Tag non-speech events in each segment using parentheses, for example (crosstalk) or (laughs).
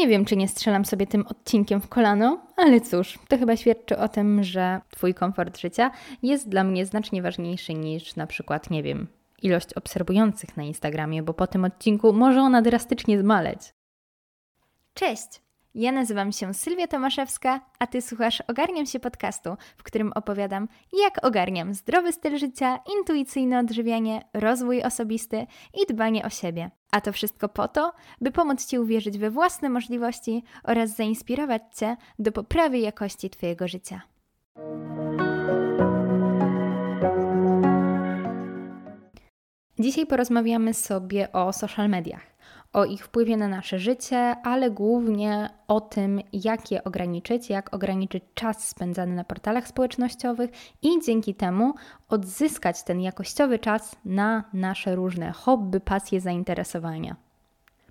Nie wiem, czy nie strzelam sobie tym odcinkiem w kolano, ale cóż, to chyba świadczy o tym, że Twój komfort życia jest dla mnie znacznie ważniejszy niż na przykład, nie wiem, ilość obserwujących na Instagramie, bo po tym odcinku może ona drastycznie zmaleć. Cześć! Ja nazywam się Sylwia Tomaszewska, a Ty słuchasz Ogarniam się podcastu, w którym opowiadam, jak ogarniam zdrowy styl życia, intuicyjne odżywianie, rozwój osobisty i dbanie o siebie. A to wszystko po to, by pomóc Ci uwierzyć we własne możliwości oraz zainspirować Cię do poprawy jakości Twojego życia. Dzisiaj porozmawiamy sobie o social mediach o ich wpływie na nasze życie, ale głównie o tym, jak je ograniczyć, jak ograniczyć czas spędzany na portalach społecznościowych i dzięki temu odzyskać ten jakościowy czas na nasze różne hobby, pasje, zainteresowania.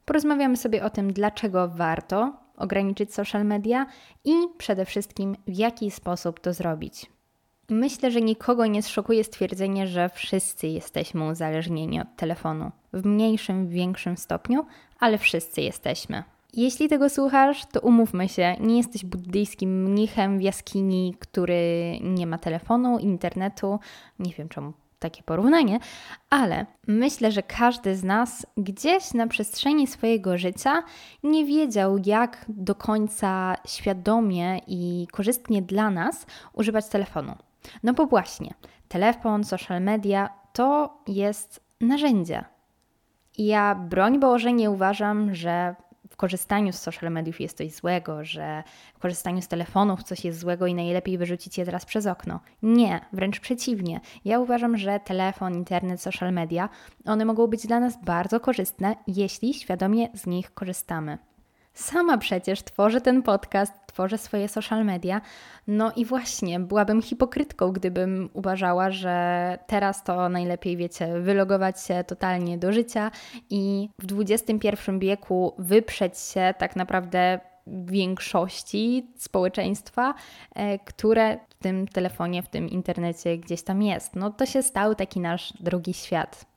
Porozmawiamy sobie o tym, dlaczego warto ograniczyć social media i przede wszystkim w jaki sposób to zrobić. Myślę, że nikogo nie zszokuje stwierdzenie, że wszyscy jesteśmy uzależnieni od telefonu. W mniejszym, większym stopniu, ale wszyscy jesteśmy. Jeśli tego słuchasz, to umówmy się, nie jesteś buddyjskim mnichem w jaskini, który nie ma telefonu, internetu. Nie wiem czemu takie porównanie, ale myślę, że każdy z nas gdzieś na przestrzeni swojego życia nie wiedział, jak do końca świadomie i korzystnie dla nas używać telefonu. No bo właśnie, telefon, social media to jest narzędzie. Ja, broń Boże, nie uważam, że w korzystaniu z social mediów jest coś złego, że w korzystaniu z telefonów coś jest złego i najlepiej wyrzucić je teraz przez okno. Nie, wręcz przeciwnie. Ja uważam, że telefon, internet, social media, one mogą być dla nas bardzo korzystne, jeśli świadomie z nich korzystamy. Sama przecież tworzę ten podcast, tworzę swoje social media. No i właśnie, byłabym hipokrytką, gdybym uważała, że teraz to najlepiej, wiecie, wylogować się totalnie do życia i w XXI wieku wyprzeć się tak naprawdę większości społeczeństwa, e, które w tym telefonie, w tym internecie gdzieś tam jest. No to się stał taki nasz drugi świat.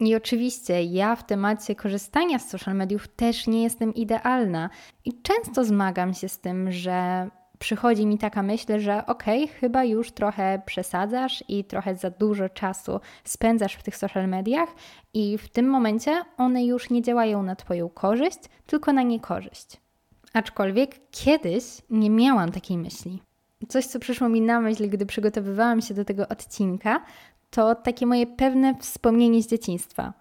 I oczywiście ja w temacie korzystania z social mediów też nie jestem idealna i często zmagam się z tym, że przychodzi mi taka myśl, że okej, okay, chyba już trochę przesadzasz i trochę za dużo czasu spędzasz w tych social mediach i w tym momencie one już nie działają na Twoją korzyść, tylko na niekorzyść. Aczkolwiek kiedyś nie miałam takiej myśli. Coś, co przyszło mi na myśl, gdy przygotowywałam się do tego odcinka, to takie moje pewne wspomnienie z dzieciństwa.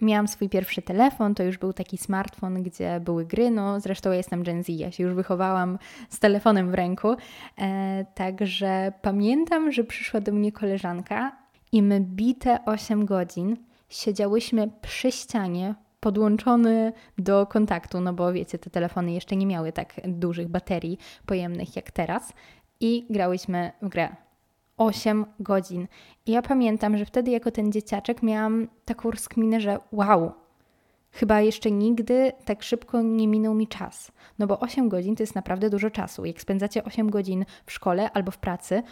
Miałam swój pierwszy telefon, to już był taki smartfon, gdzie były gry. No, zresztą ja jestem Gen Z, ja się już wychowałam z telefonem w ręku. E, także pamiętam, że przyszła do mnie koleżanka i my bite 8 godzin siedziałyśmy przy ścianie, podłączony do kontaktu, no bo wiecie, te telefony jeszcze nie miały tak dużych baterii pojemnych jak teraz i grałyśmy w grę 8 godzin. I ja pamiętam, że wtedy jako ten dzieciaczek miałam taką rozkminę, że wow, chyba jeszcze nigdy tak szybko nie minął mi czas. No bo 8 godzin to jest naprawdę dużo czasu. Jak spędzacie 8 godzin w szkole albo w pracy,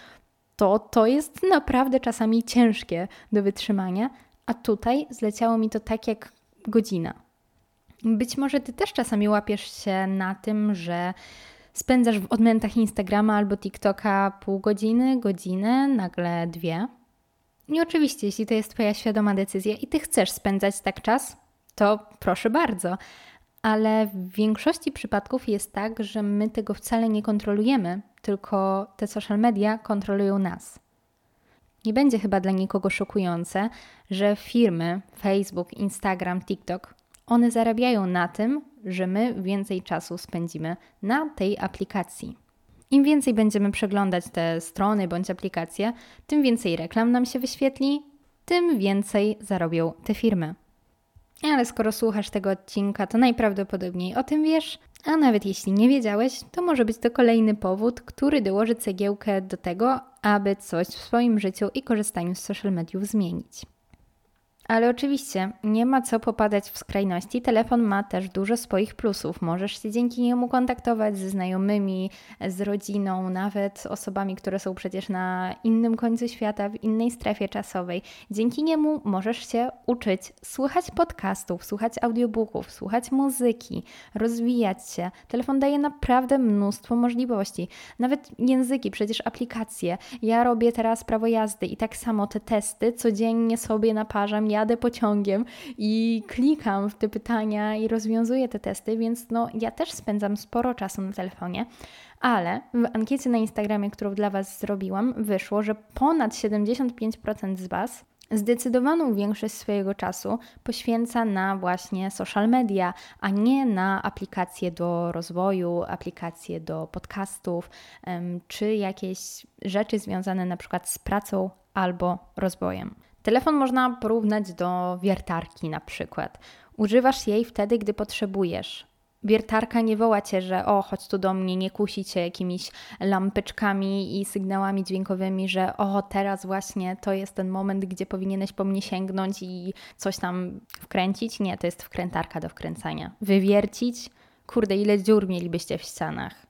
to to jest naprawdę czasami ciężkie do wytrzymania, a tutaj zleciało mi to tak jak godzina. Być może ty też czasami łapiesz się na tym, że spędzasz w odmętach Instagrama albo TikToka pół godziny, godzinę, nagle dwie. I oczywiście, jeśli to jest Twoja świadoma decyzja i Ty chcesz spędzać tak czas, to proszę bardzo. Ale w większości przypadków jest tak, że my tego wcale nie kontrolujemy, tylko te social media kontrolują nas. Nie będzie chyba dla nikogo szokujące, że firmy Facebook, Instagram, TikTok one zarabiają na tym, że my więcej czasu spędzimy na tej aplikacji. Im więcej będziemy przeglądać te strony bądź aplikacje, tym więcej reklam nam się wyświetli, tym więcej zarobią te firmy. Ale skoro słuchasz tego odcinka, to najprawdopodobniej o tym wiesz, a nawet jeśli nie wiedziałeś, to może być to kolejny powód, który dołoży cegiełkę do tego, aby coś w swoim życiu i korzystaniu z social mediów zmienić. Ale oczywiście nie ma co popadać w skrajności. Telefon ma też dużo swoich plusów. Możesz się dzięki niemu kontaktować ze znajomymi, z rodziną, nawet osobami, które są przecież na innym końcu świata, w innej strefie czasowej. Dzięki niemu możesz się uczyć słuchać podcastów, słuchać audiobooków, słuchać muzyki, rozwijać się. Telefon daje naprawdę mnóstwo możliwości. Nawet języki, przecież aplikacje. Ja robię teraz prawo jazdy i tak samo te testy codziennie sobie naparzam jadę pociągiem i klikam w te pytania i rozwiązuję te testy, więc no, ja też spędzam sporo czasu na telefonie. Ale w ankiecie na Instagramie, którą dla Was zrobiłam, wyszło, że ponad 75% z Was zdecydowaną większość swojego czasu poświęca na właśnie social media, a nie na aplikacje do rozwoju, aplikacje do podcastów, czy jakieś rzeczy związane na przykład z pracą albo rozwojem. Telefon można porównać do wiertarki na przykład. Używasz jej wtedy, gdy potrzebujesz. Wiertarka nie woła cię, że o, chodź tu do mnie, nie kusi cię jakimiś lampeczkami i sygnałami dźwiękowymi, że o, teraz właśnie to jest ten moment, gdzie powinieneś po mnie sięgnąć i coś tam wkręcić. Nie, to jest wkrętarka do wkręcania. Wywiercić? Kurde, ile dziur mielibyście w ścianach?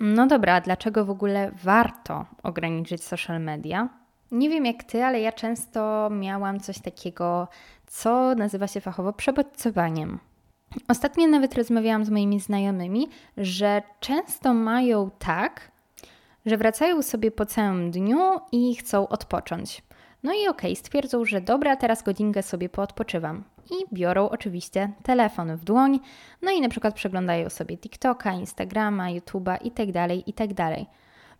No dobra, dlaczego w ogóle warto ograniczyć social media? Nie wiem jak ty, ale ja często miałam coś takiego, co nazywa się fachowo przebodźcowaniem. Ostatnio nawet rozmawiałam z moimi znajomymi, że często mają tak, że wracają sobie po całym dniu i chcą odpocząć. No i okej, okay, stwierdzą, że dobra, teraz godzinkę sobie poodpoczywam. I biorą oczywiście telefon w dłoń, no i na przykład przeglądają sobie TikToka, Instagrama, YouTube'a itd., itd.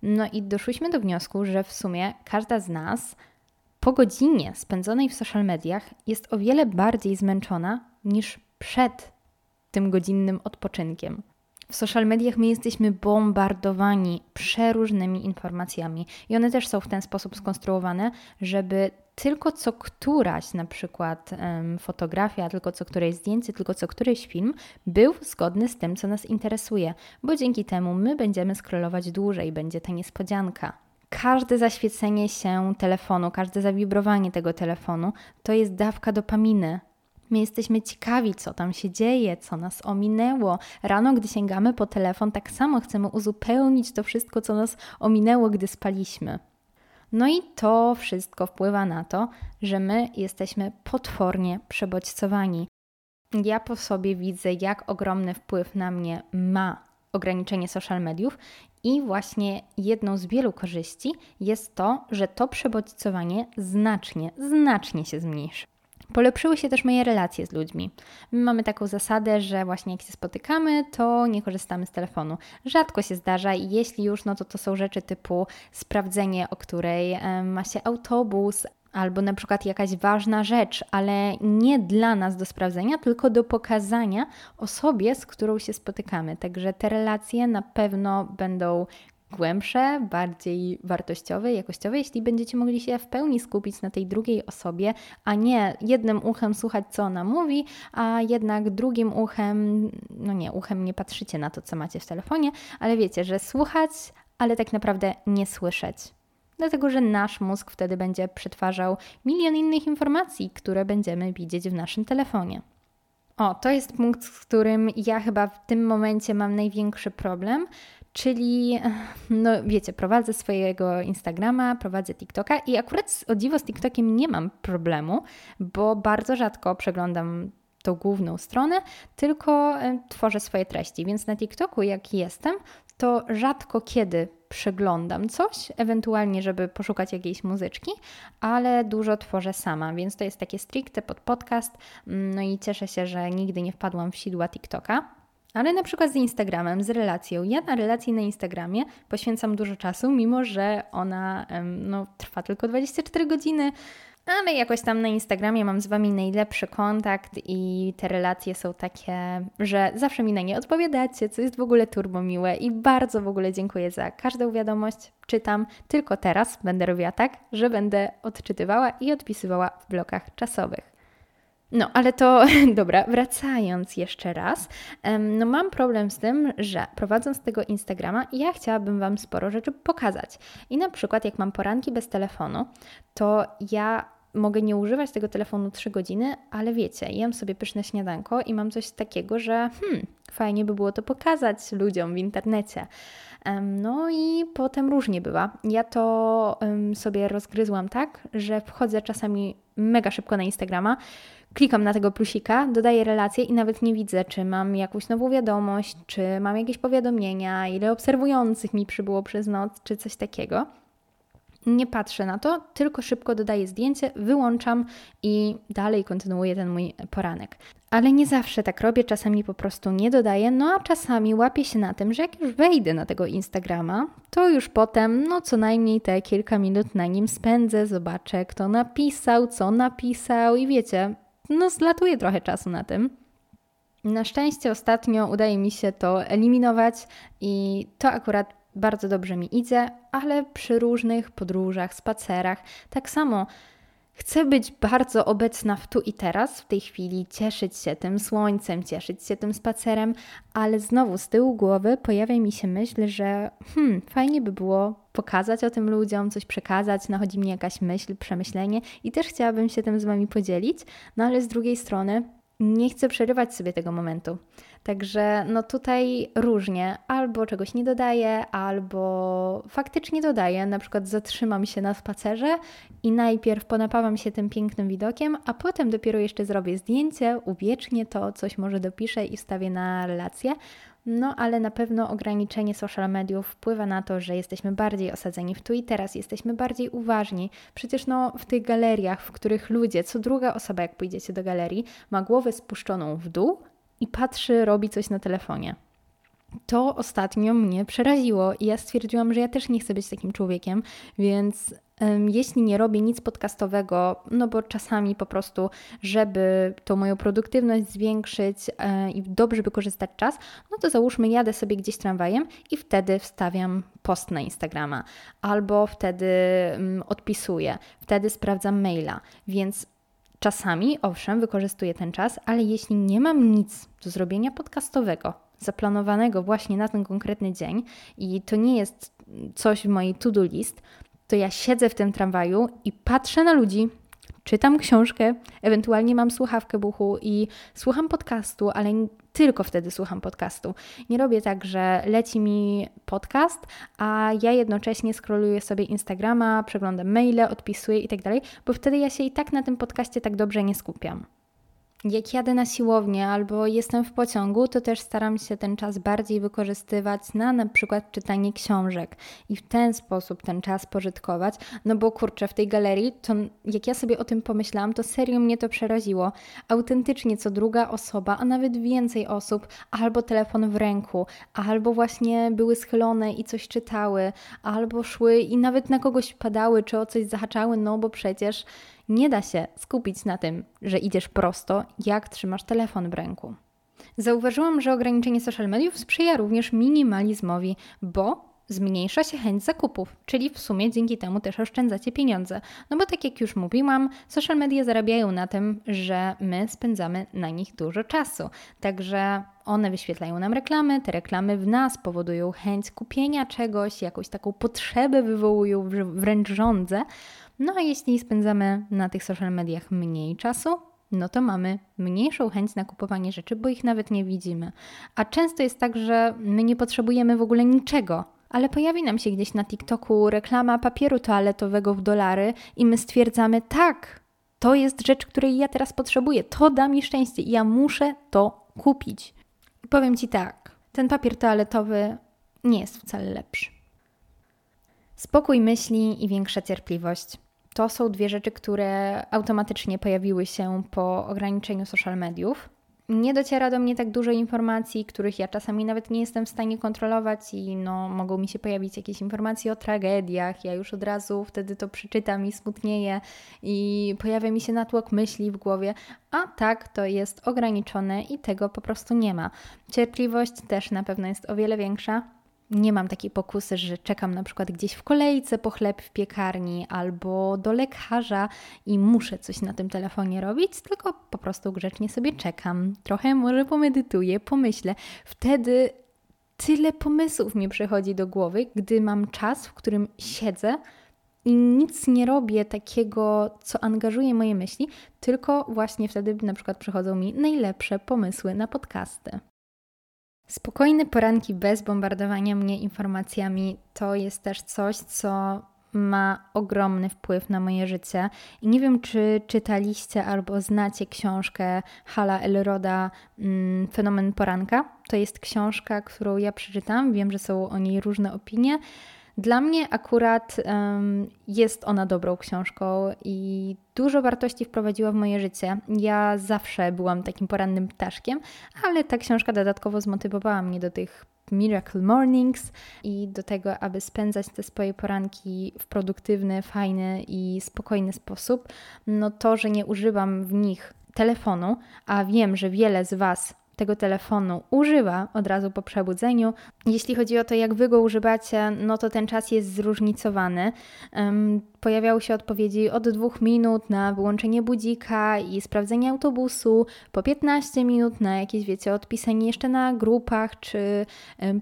No i doszłyśmy do wniosku, że w sumie każda z nas po godzinie spędzonej w social mediach jest o wiele bardziej zmęczona niż przed tym godzinnym odpoczynkiem. W social mediach my jesteśmy bombardowani przeróżnymi informacjami i one też są w ten sposób skonstruowane, żeby tylko co któraś na przykład fotografia, tylko co któreś zdjęcie, tylko co któryś film był zgodny z tym, co nas interesuje, bo dzięki temu my będziemy scrollować dłużej, będzie ta niespodzianka. Każde zaświecenie się telefonu, każde zawibrowanie tego telefonu to jest dawka dopaminy. My jesteśmy ciekawi, co tam się dzieje, co nas ominęło. Rano, gdy sięgamy po telefon, tak samo chcemy uzupełnić to wszystko, co nas ominęło, gdy spaliśmy. No i to wszystko wpływa na to, że my jesteśmy potwornie przebodźcowani. Ja po sobie widzę, jak ogromny wpływ na mnie ma ograniczenie social mediów i właśnie jedną z wielu korzyści jest to, że to przebodźcowanie znacznie, znacznie się zmniejszy. Polepszyły się też moje relacje z ludźmi. My mamy taką zasadę, że właśnie jak się spotykamy, to nie korzystamy z telefonu. Rzadko się zdarza i jeśli już, no to to są rzeczy typu sprawdzenie, o której ma się autobus, albo na przykład jakaś ważna rzecz, ale nie dla nas do sprawdzenia, tylko do pokazania osobie, z którą się spotykamy. Także te relacje na pewno będą głębsze, bardziej wartościowe, jakościowe, jeśli będziecie mogli się w pełni skupić na tej drugiej osobie, a nie jednym uchem słuchać, co ona mówi, a jednak drugim uchem, no nie, uchem nie patrzycie na to, co macie w telefonie, ale wiecie, że słuchać, ale tak naprawdę nie słyszeć. Dlatego, że nasz mózg wtedy będzie przetwarzał milion innych informacji, które będziemy widzieć w naszym telefonie. O, to jest punkt, z którym ja chyba w tym momencie mam największy problem, Czyli, no wiecie, prowadzę swojego Instagrama, prowadzę TikToka i akurat o dziwo z TikTokiem nie mam problemu, bo bardzo rzadko przeglądam tą główną stronę, tylko e, tworzę swoje treści. Więc na TikToku, jak jestem, to rzadko kiedy przeglądam coś, ewentualnie, żeby poszukać jakiejś muzyczki, ale dużo tworzę sama, więc to jest takie stricte pod podcast. No i cieszę się, że nigdy nie wpadłam w sidła TikToka. Ale na przykład z Instagramem, z relacją. Ja na relacji na Instagramie poświęcam dużo czasu, mimo że ona no, trwa tylko 24 godziny. Ale jakoś tam na Instagramie mam z Wami najlepszy kontakt i te relacje są takie, że zawsze mi na nie odpowiadacie, co jest w ogóle turbo miłe i bardzo w ogóle dziękuję za każdą wiadomość. Czytam tylko teraz, będę robiła tak, że będę odczytywała i odpisywała w blokach czasowych. No, ale to (laughs) dobra, wracając jeszcze raz, no mam problem z tym, że prowadząc tego Instagrama, ja chciałabym Wam sporo rzeczy pokazać. I na przykład, jak mam poranki bez telefonu, to ja mogę nie używać tego telefonu 3 godziny, ale wiecie, jem sobie pyszne śniadanko i mam coś takiego, że hmm, fajnie by było to pokazać ludziom w internecie. No i potem różnie bywa. Ja to sobie rozgryzłam tak, że wchodzę czasami mega szybko na Instagrama, klikam na tego plusika, dodaję relację i nawet nie widzę, czy mam jakąś nową wiadomość, czy mam jakieś powiadomienia, ile obserwujących mi przybyło przez noc, czy coś takiego. Nie patrzę na to, tylko szybko dodaję zdjęcie, wyłączam i dalej kontynuuję ten mój poranek. Ale nie zawsze tak robię, czasami po prostu nie dodaję, no a czasami łapię się na tym, że jak już wejdę na tego Instagrama, to już potem, no co najmniej te kilka minut na nim spędzę, zobaczę kto napisał, co napisał i wiecie, no zlatuję trochę czasu na tym. Na szczęście ostatnio udaje mi się to eliminować i to akurat bardzo dobrze mi idzie, ale przy różnych podróżach, spacerach, tak samo Chcę być bardzo obecna w tu i teraz, w tej chwili, cieszyć się tym słońcem, cieszyć się tym spacerem, ale znowu z tyłu głowy pojawia mi się myśl, że hmm, fajnie by było pokazać o tym ludziom, coś przekazać, nachodzi mi jakaś myśl, przemyślenie i też chciałabym się tym z Wami podzielić, no ale z drugiej strony nie chcę przerywać sobie tego momentu. Także no tutaj różnie, albo czegoś nie dodaję, albo faktycznie dodaję. Na przykład zatrzymam się na spacerze i najpierw ponapawam się tym pięknym widokiem, a potem dopiero jeszcze zrobię zdjęcie, uwiecznię to, coś może dopiszę i wstawię na relację. No, ale na pewno ograniczenie social mediów wpływa na to, że jesteśmy bardziej osadzeni w tu i teraz, jesteśmy bardziej uważni. Przecież no, w tych galeriach, w których ludzie, co druga osoba, jak pójdziecie do galerii, ma głowę spuszczoną w dół, i patrzy, robi coś na telefonie. To ostatnio mnie przeraziło i ja stwierdziłam, że ja też nie chcę być takim człowiekiem, więc jeśli nie robię nic podcastowego, no bo czasami po prostu, żeby tą moją produktywność zwiększyć e, i dobrze wykorzystać czas, no to załóżmy, jadę sobie gdzieś tramwajem i wtedy wstawiam post na Instagrama, albo wtedy um, odpisuję, wtedy sprawdzam maila, więc Czasami, owszem, wykorzystuję ten czas, ale jeśli nie mam nic do zrobienia podcastowego, zaplanowanego właśnie na ten konkretny dzień i to nie jest coś w mojej to-do list, to ja siedzę w tym tramwaju i patrzę na ludzi, czytam książkę, ewentualnie mam słuchawkę buchu i słucham podcastu, ale tylko wtedy słucham podcastu. Nie robię tak, że leci mi podcast, a ja jednocześnie scrolluję sobie Instagrama, przeglądam maile, odpisuję i tak dalej, bo wtedy ja się i tak na tym podcaście tak dobrze nie skupiam. Jak jadę na siłownię albo jestem w pociągu, to też staram się ten czas bardziej wykorzystywać na na przykład czytanie książek i w ten sposób ten czas pożytkować. No bo kurczę, w tej galerii, to jak ja sobie o tym pomyślałam, to serio mnie to przeraziło. Autentycznie co druga osoba, a nawet więcej osób, albo telefon w ręku, albo właśnie były schylone i coś czytały, albo szły i nawet na kogoś padały, czy o coś zahaczały, no bo przecież nie da się skupić na tym, że idziesz prosto, jak trzymasz telefon w ręku. Zauważyłam, że ograniczenie social mediów sprzyja również minimalizmowi, bo zmniejsza się chęć zakupów, czyli w sumie dzięki temu też oszczędzacie pieniądze. No bo tak jak już mówiłam, social media zarabiają na tym, że my spędzamy na nich dużo czasu. Także one wyświetlają nam reklamy, te reklamy w nas powodują chęć kupienia czegoś, jakąś taką potrzebę wywołują, wręcz rządzę. No a jeśli spędzamy na tych social mediach mniej czasu, no to mamy mniejszą chęć na kupowanie rzeczy, bo ich nawet nie widzimy. A często jest tak, że my nie potrzebujemy w ogóle niczego, ale pojawi nam się gdzieś na TikToku reklama papieru toaletowego w dolary i my stwierdzamy, tak, to jest rzecz, której ja teraz potrzebuję, to da mi szczęście i ja muszę to kupić. I powiem Ci tak, ten papier toaletowy nie jest wcale lepszy. Spokój myśli i większa cierpliwość to są dwie rzeczy, które automatycznie pojawiły się po ograniczeniu social mediów. Nie dociera do mnie tak dużo informacji, których ja czasami nawet nie jestem w stanie kontrolować, i no, mogą mi się pojawić jakieś informacje o tragediach. Ja już od razu wtedy to przeczytam i smutnieję, i pojawia mi się natłok myśli w głowie, a tak to jest ograniczone i tego po prostu nie ma. Cierpliwość też na pewno jest o wiele większa nie mam takiej pokusy, że czekam na przykład gdzieś w kolejce po chleb w piekarni albo do lekarza i muszę coś na tym telefonie robić, tylko po prostu grzecznie sobie czekam. Trochę może pomedytuję, pomyślę. Wtedy tyle pomysłów mi przychodzi do głowy, gdy mam czas, w którym siedzę i nic nie robię takiego, co angażuje moje myśli, tylko właśnie wtedy na przykład przychodzą mi najlepsze pomysły na podcasty. Spokojne poranki bez bombardowania mnie informacjami to jest też coś, co ma ogromny wpływ na moje życie. I nie wiem, czy czytaliście albo znacie książkę Hala Elroda mm, Fenomen Poranka. To jest książka, którą ja przeczytam. Wiem, że są o niej różne opinie. Dla mnie akurat um, jest ona dobrą książką i dużo wartości wprowadziła w moje życie. Ja zawsze byłam takim porannym ptaszkiem, ale ta książka dodatkowo zmotywowała mnie do tych Miracle Mornings i do tego, aby spędzać te swoje poranki w produktywny, fajny i spokojny sposób, no to, że nie używam w nich telefonu, a wiem, że wiele z Was tego telefonu używa od razu po przebudzeniu. Jeśli chodzi o to, jak wy go używacie, no to ten czas jest zróżnicowany. Pojawiały się odpowiedzi od dwóch minut na wyłączenie budzika i sprawdzenie autobusu, po 15 minut na jakieś, wiecie, odpisanie jeszcze na grupach czy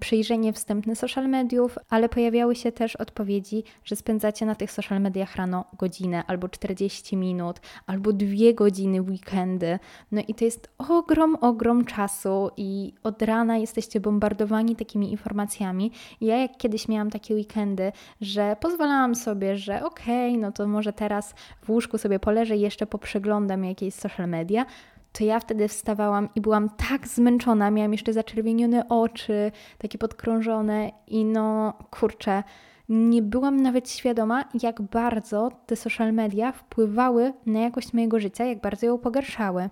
przyjrzenie wstępne social mediów, ale pojawiały się też odpowiedzi, że spędzacie na tych social mediach rano godzinę albo 40 minut, albo dwie godziny weekendy. No i to jest ogrom, ogrom czasu i od rana jesteście bombardowani takimi informacjami. Ja jak kiedyś miałam takie weekendy, że pozwalałam sobie, że okej, okay, no to może teraz w łóżku sobie poleżę i jeszcze poprzeglądam jakieś social media, to ja wtedy wstawałam i byłam tak zmęczona, miałam jeszcze zaczerwienione oczy, takie podkrążone i no kurczę, nie byłam nawet świadoma, jak bardzo te social media wpływały na jakość mojego życia, jak bardzo ją pogarszały.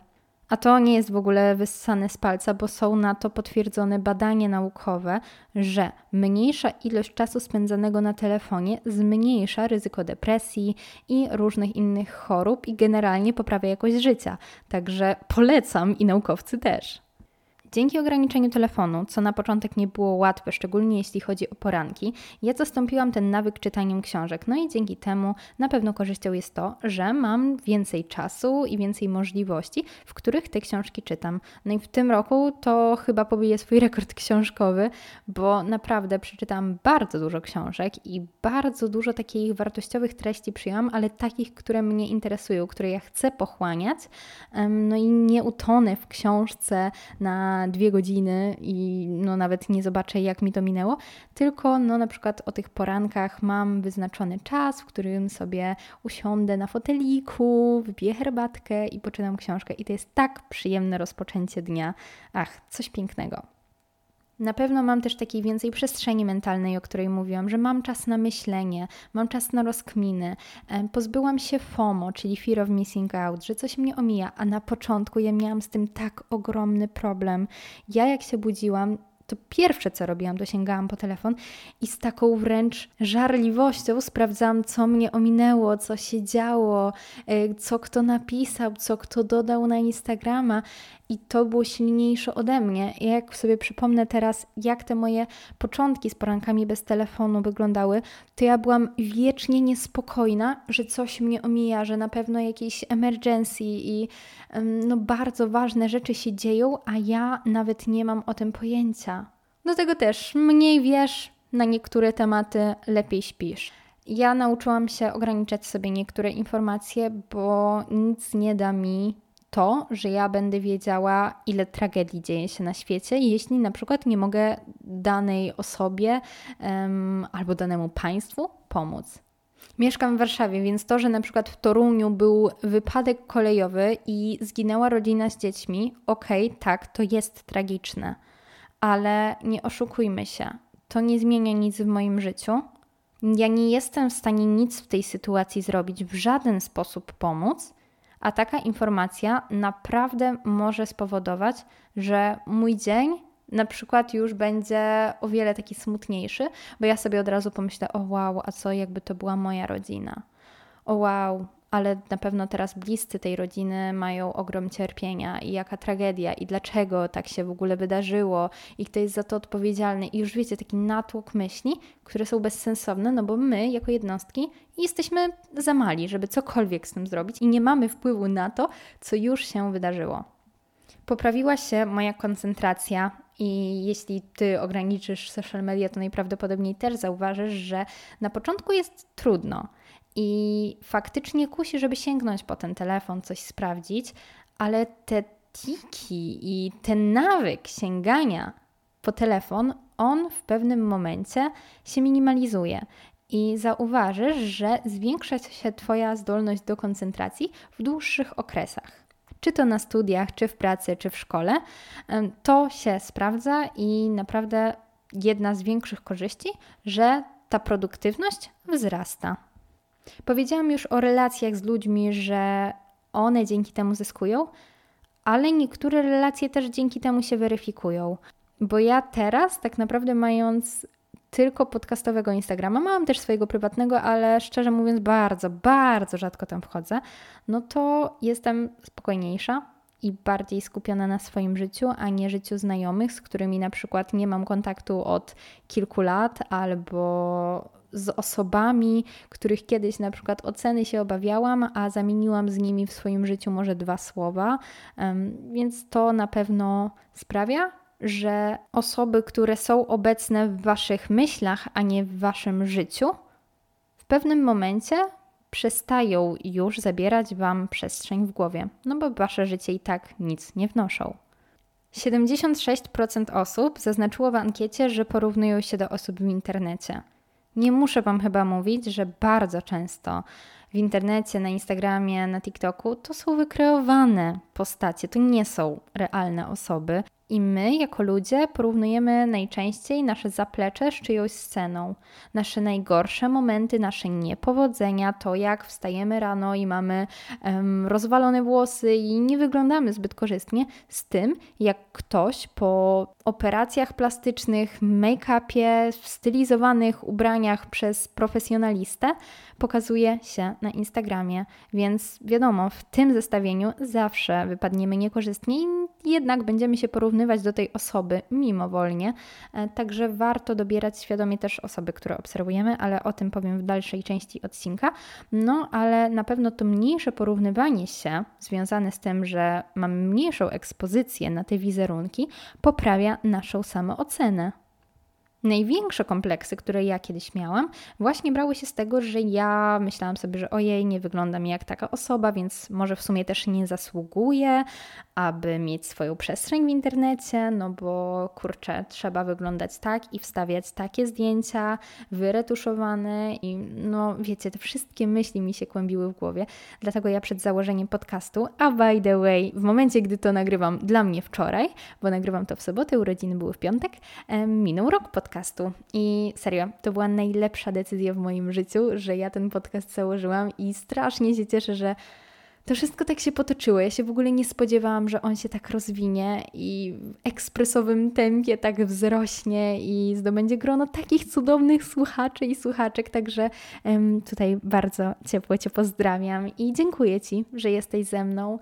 A to nie jest w ogóle wyssane z palca, bo są na to potwierdzone badania naukowe, że mniejsza ilość czasu spędzanego na telefonie zmniejsza ryzyko depresji i różnych innych chorób i generalnie poprawia jakość życia. Także polecam i naukowcy też. Dzięki ograniczeniu telefonu, co na początek nie było łatwe, szczególnie jeśli chodzi o poranki, ja zastąpiłam ten nawyk czytaniem książek. No i dzięki temu na pewno korzyścią jest to, że mam więcej czasu i więcej możliwości, w których te książki czytam. No i w tym roku to chyba pobiję swój rekord książkowy, bo naprawdę przeczytałam bardzo dużo książek i bardzo dużo takich wartościowych treści przyjęłam, ale takich, które mnie interesują, które ja chcę pochłaniać. No i nie utonę w książce na dwie godziny i no nawet nie zobaczę, jak mi to minęło, tylko no na przykład o tych porankach mam wyznaczony czas, w którym sobie usiądę na foteliku, wypiję herbatkę i poczytam książkę. I to jest tak przyjemne rozpoczęcie dnia. Ach, coś pięknego. Na pewno mam też takiej więcej przestrzeni mentalnej, o której mówiłam, że mam czas na myślenie, mam czas na rozkminy. Pozbyłam się FOMO, czyli Fear of Missing Out, że coś mnie omija, a na początku ja miałam z tym tak ogromny problem. Ja jak się budziłam, to pierwsze co robiłam, to sięgałam po telefon i z taką wręcz żarliwością sprawdzałam, co mnie ominęło, co się działo, e, co kto napisał, co kto dodał na Instagrama i to było silniejsze ode mnie. I jak sobie przypomnę teraz, jak te moje początki z porankami bez telefonu wyglądały, to ja byłam wiecznie niespokojna, że coś mnie omija, że na pewno jakieś emergency i no, bardzo ważne rzeczy się dzieją, a ja nawet nie mam o tym pojęcia. Do tego też mniej wiesz, na niektóre tematy lepiej śpisz. Ja nauczyłam się ograniczać sobie niektóre informacje, bo nic nie da mi to, że ja będę wiedziała, ile tragedii dzieje się na świecie, jeśli na przykład nie mogę danej osobie um, albo danemu państwu pomóc. Mieszkam w Warszawie, więc to, że na przykład w Toruniu był wypadek kolejowy i zginęła rodzina z dziećmi, okej, okay, tak, to jest tragiczne, ale nie oszukujmy się, to nie zmienia nic w moim życiu. Ja nie jestem w stanie nic w tej sytuacji zrobić, w żaden sposób pomóc a taka informacja naprawdę może spowodować, że mój dzień na przykład już będzie o wiele taki smutniejszy, bo ja sobie od razu pomyślę: o wow, a co jakby to była moja rodzina? O wow, ale na pewno teraz bliscy tej rodziny mają ogrom cierpienia i jaka tragedia i dlaczego tak się w ogóle wydarzyło i kto jest za to odpowiedzialny. I już wiecie, taki natłok myśli, które są bezsensowne, no bo my jako jednostki jesteśmy za mali, żeby cokolwiek z tym zrobić i nie mamy wpływu na to, co już się wydarzyło. Poprawiła się moja koncentracja i jeśli ty ograniczysz social media, to najprawdopodobniej też zauważysz, że na początku jest trudno I faktycznie kusi, żeby sięgnąć po ten telefon, coś sprawdzić, ale te tiki i ten nawyk sięgania po telefon, on w pewnym momencie się minimalizuje. I zauważysz, że zwiększa się Twoja zdolność do koncentracji w dłuższych okresach. Czy to na studiach, czy w pracy, czy w szkole, to się sprawdza i naprawdę jedna z większych korzyści, że ta produktywność wzrasta. Powiedziałam już o relacjach z ludźmi, że one dzięki temu zyskują, ale niektóre relacje też dzięki temu się weryfikują. Bo ja teraz, tak naprawdę, mając tylko podcastowego Instagrama, mam też swojego prywatnego, ale szczerze mówiąc, bardzo, bardzo rzadko tam wchodzę, no to jestem spokojniejsza i bardziej skupiona na swoim życiu, a nie życiu znajomych, z którymi na przykład nie mam kontaktu od kilku lat albo z osobami, których kiedyś na przykład oceny się obawiałam, a zamieniłam z nimi w swoim życiu może dwa słowa. Więc to na pewno sprawia, że osoby, które są obecne w waszych myślach, a nie w waszym życiu, w pewnym momencie przestają już zabierać wam przestrzeń w głowie, no bo wasze życie i tak nic nie wnoszą. 76% osób zaznaczyło w ankiecie, że porównują się do osób w internecie. Nie muszę Wam chyba mówić, że bardzo często w internecie, na Instagramie, na TikToku to są wykreowane postacie, to nie są realne osoby. I my, jako ludzie, porównujemy najczęściej nasze zaplecze z czyjąś sceną. Nasze najgorsze momenty, nasze niepowodzenia, to jak wstajemy rano i mamy um, rozwalone włosy i nie wyglądamy zbyt korzystnie, z tym, jak ktoś po operacjach plastycznych, make-upie, w stylizowanych ubraniach przez profesjonalistę pokazuje się na Instagramie. Więc wiadomo, w tym zestawieniu zawsze wypadniemy niekorzystnie i jednak będziemy się porównywać do tej osoby mimowolnie. E, także warto dobierać świadomie też osoby, które obserwujemy, ale o tym powiem w dalszej części odcinka. No, ale na pewno to mniejsze porównywanie się związane z tym, że mamy mniejszą ekspozycję na te wizerunki, poprawia naszą samoocenę. Największe kompleksy, które ja kiedyś miałam, właśnie brały się z tego, że ja myślałam sobie, że ojej, nie wyglądam jak taka osoba, więc może w sumie też nie zasługuję, aby mieć swoją przestrzeń w internecie, no bo kurczę, trzeba wyglądać tak i wstawiać takie zdjęcia, wyretuszowane i no wiecie, te wszystkie myśli mi się kłębiły w głowie. Dlatego ja przed założeniem podcastu, a by the way, w momencie, gdy to nagrywam dla mnie wczoraj, bo nagrywam to w sobotę, urodziny były w piątek, minął rok podcastu podcastu. I serio, to była najlepsza decyzja w moim życiu, że ja ten podcast założyłam i strasznie się cieszę, że to wszystko tak się potoczyło. Ja się w ogóle nie spodziewałam, że on się tak rozwinie i w ekspresowym tempie tak wzrośnie i zdobędzie grono takich cudownych słuchaczy i słuchaczek. Także um, tutaj bardzo ciepło Cię pozdrawiam i dziękuję Ci, że jesteś ze mną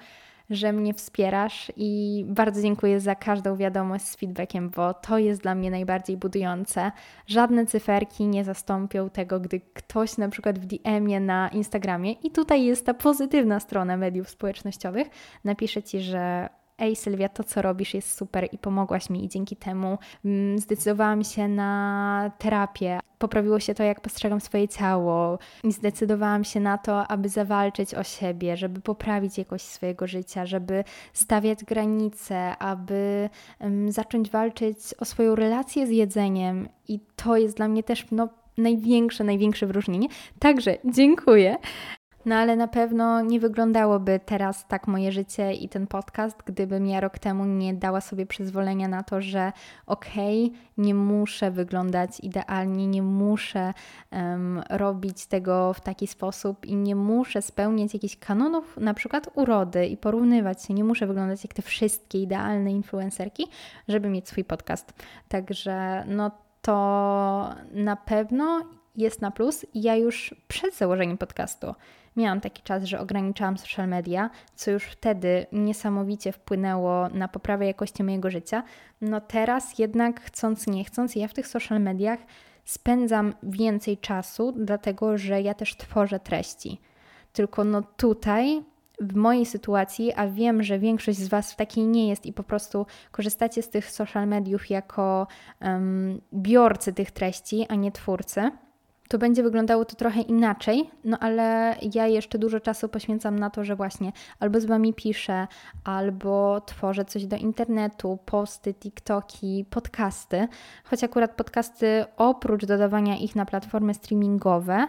że mnie wspierasz i bardzo dziękuję za każdą wiadomość z feedbackiem, bo to jest dla mnie najbardziej budujące. Żadne cyferki nie zastąpią tego, gdy ktoś na przykład w DM-ie na Instagramie, i tutaj jest ta pozytywna strona mediów społecznościowych, napisze ci, że Ej, Sylwia, to co robisz jest super i pomogłaś mi, i dzięki temu mm, zdecydowałam się na terapię. Poprawiło się to, jak postrzegam swoje ciało, i zdecydowałam się na to, aby zawalczyć o siebie, żeby poprawić jakość swojego życia, żeby stawiać granice, aby um, zacząć walczyć o swoją relację z jedzeniem. I to jest dla mnie też no, największe, największe wyróżnienie. Także dziękuję. No ale na pewno nie wyglądałoby teraz tak moje życie i ten podcast, gdybym ja rok temu nie dała sobie przyzwolenia na to, że okej, okay, nie muszę wyglądać idealnie, nie muszę um, robić tego w taki sposób i nie muszę spełniać jakichś kanonów, na przykład urody i porównywać się, nie muszę wyglądać jak te wszystkie idealne influencerki, żeby mieć swój podcast. Także no to na pewno jest na plus. Ja już przed założeniem podcastu miałam taki czas, że ograniczałam social media, co już wtedy niesamowicie wpłynęło na poprawę jakości mojego życia. No teraz jednak chcąc, nie chcąc, ja w tych social mediach spędzam więcej czasu, dlatego że ja też tworzę treści. Tylko no tutaj w mojej sytuacji, a wiem, że większość z Was w takiej nie jest i po prostu korzystacie z tych social mediów jako um, biorcy tych treści, a nie twórcy to będzie wyglądało to trochę inaczej, no ale ja jeszcze dużo czasu poświęcam na to, że właśnie albo z Wami piszę, albo tworzę coś do internetu, posty, TikToki, podcasty, choć akurat podcasty oprócz dodawania ich na platformy streamingowe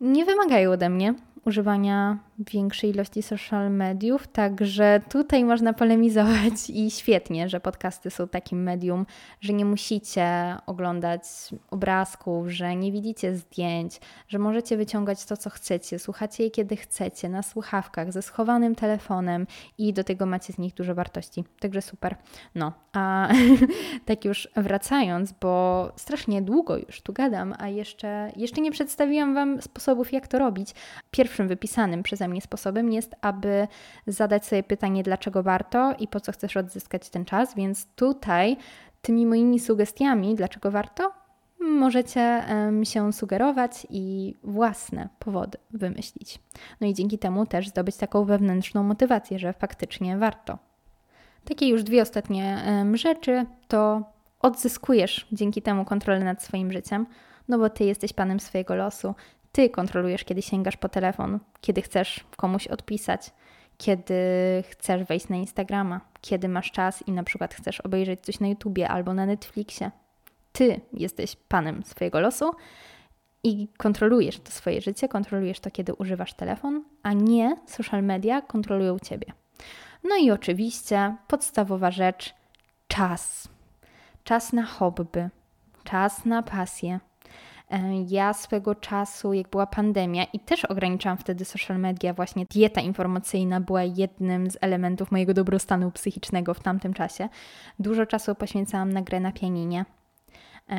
nie wymagają ode mnie używania większej ilości social mediów, także tutaj można polemizować (laughs) i świetnie, że podcasty są takim medium, że nie musicie oglądać obrazków, że nie widzicie zdjęć, że możecie wyciągać to, co chcecie, słuchacie je kiedy chcecie, na słuchawkach, ze schowanym telefonem i do tego macie z nich dużo wartości. Także super. No, a (laughs) tak już wracając, bo strasznie długo już tu gadam, a jeszcze, jeszcze nie przedstawiłam Wam sposobów, jak to robić. Pierwszym wypisanym przeze mnie sposobem jest, aby zadać sobie pytanie, dlaczego warto i po co chcesz odzyskać ten czas. Więc tutaj tymi moimi sugestiami, dlaczego warto, możecie um, się sugerować i własne powody wymyślić. No i dzięki temu też zdobyć taką wewnętrzną motywację, że faktycznie warto. Takie już dwie ostatnie um, rzeczy to odzyskujesz dzięki temu kontrolę nad swoim życiem, no bo ty jesteś panem swojego losu, ty kontrolujesz, kiedy sięgasz po telefon, kiedy chcesz komuś odpisać, kiedy chcesz wejść na Instagrama, kiedy masz czas i na przykład chcesz obejrzeć coś na YouTubie albo na Netflixie. Ty jesteś panem swojego losu i kontrolujesz to swoje życie, kontrolujesz to, kiedy używasz telefon, a nie social media kontrolują ciebie. No i oczywiście podstawowa rzecz czas. Czas na hobby, czas na pasję, ja swego czasu, jak była pandemia i też ograniczałam wtedy social media, właśnie dieta informacyjna była jednym z elementów mojego dobrostanu psychicznego w tamtym czasie. Dużo czasu poświęcałam na grę na pianinie.